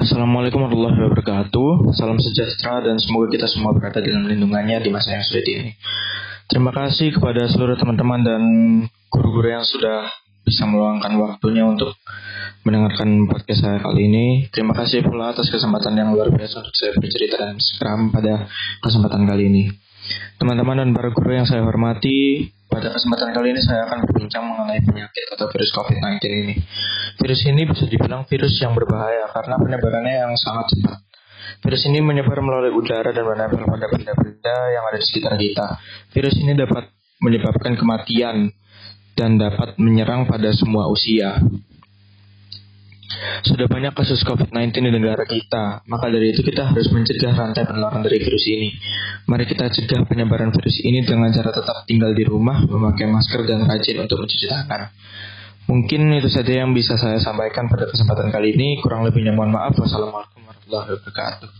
Assalamualaikum warahmatullahi wabarakatuh. Salam sejahtera dan semoga kita semua berada dalam lindungannya di masa yang sulit ini. Terima kasih kepada seluruh teman-teman dan guru-guru yang sudah bisa meluangkan waktunya untuk mendengarkan podcast saya kali ini. Terima kasih pula atas kesempatan yang luar biasa untuk saya bercerita dan sekarang pada kesempatan kali ini. Teman-teman dan para guru yang saya hormati, pada kesempatan kali ini saya akan berbincang mengenai penyakit atau virus COVID-19 ini. Virus ini bisa dibilang virus yang berbahaya karena penyebarannya yang sangat cepat. Virus ini menyebar melalui udara dan menempel pada benda-benda yang ada di sekitar kita. Virus ini dapat menyebabkan kematian dan dapat menyerang pada semua usia. Sudah banyak kasus COVID-19 di negara kita, maka dari itu kita harus mencegah rantai penularan dari virus ini. Mari kita cegah penyebaran virus ini dengan cara tetap tinggal di rumah, memakai masker, dan rajin untuk mencuci tangan. Mungkin itu saja yang bisa saya sampaikan pada kesempatan kali ini. Kurang lebihnya mohon maaf. Wassalamualaikum warahmatullahi wabarakatuh.